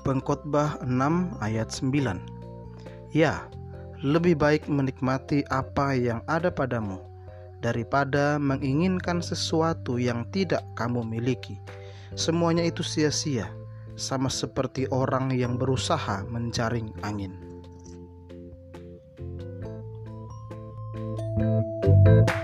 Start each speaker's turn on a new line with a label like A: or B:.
A: Pengkhotbah 6 ayat 9 Ya, lebih baik menikmati apa yang ada padamu daripada menginginkan sesuatu yang tidak kamu miliki. Semuanya itu sia-sia, sama seperti orang yang berusaha menjaring angin. thank you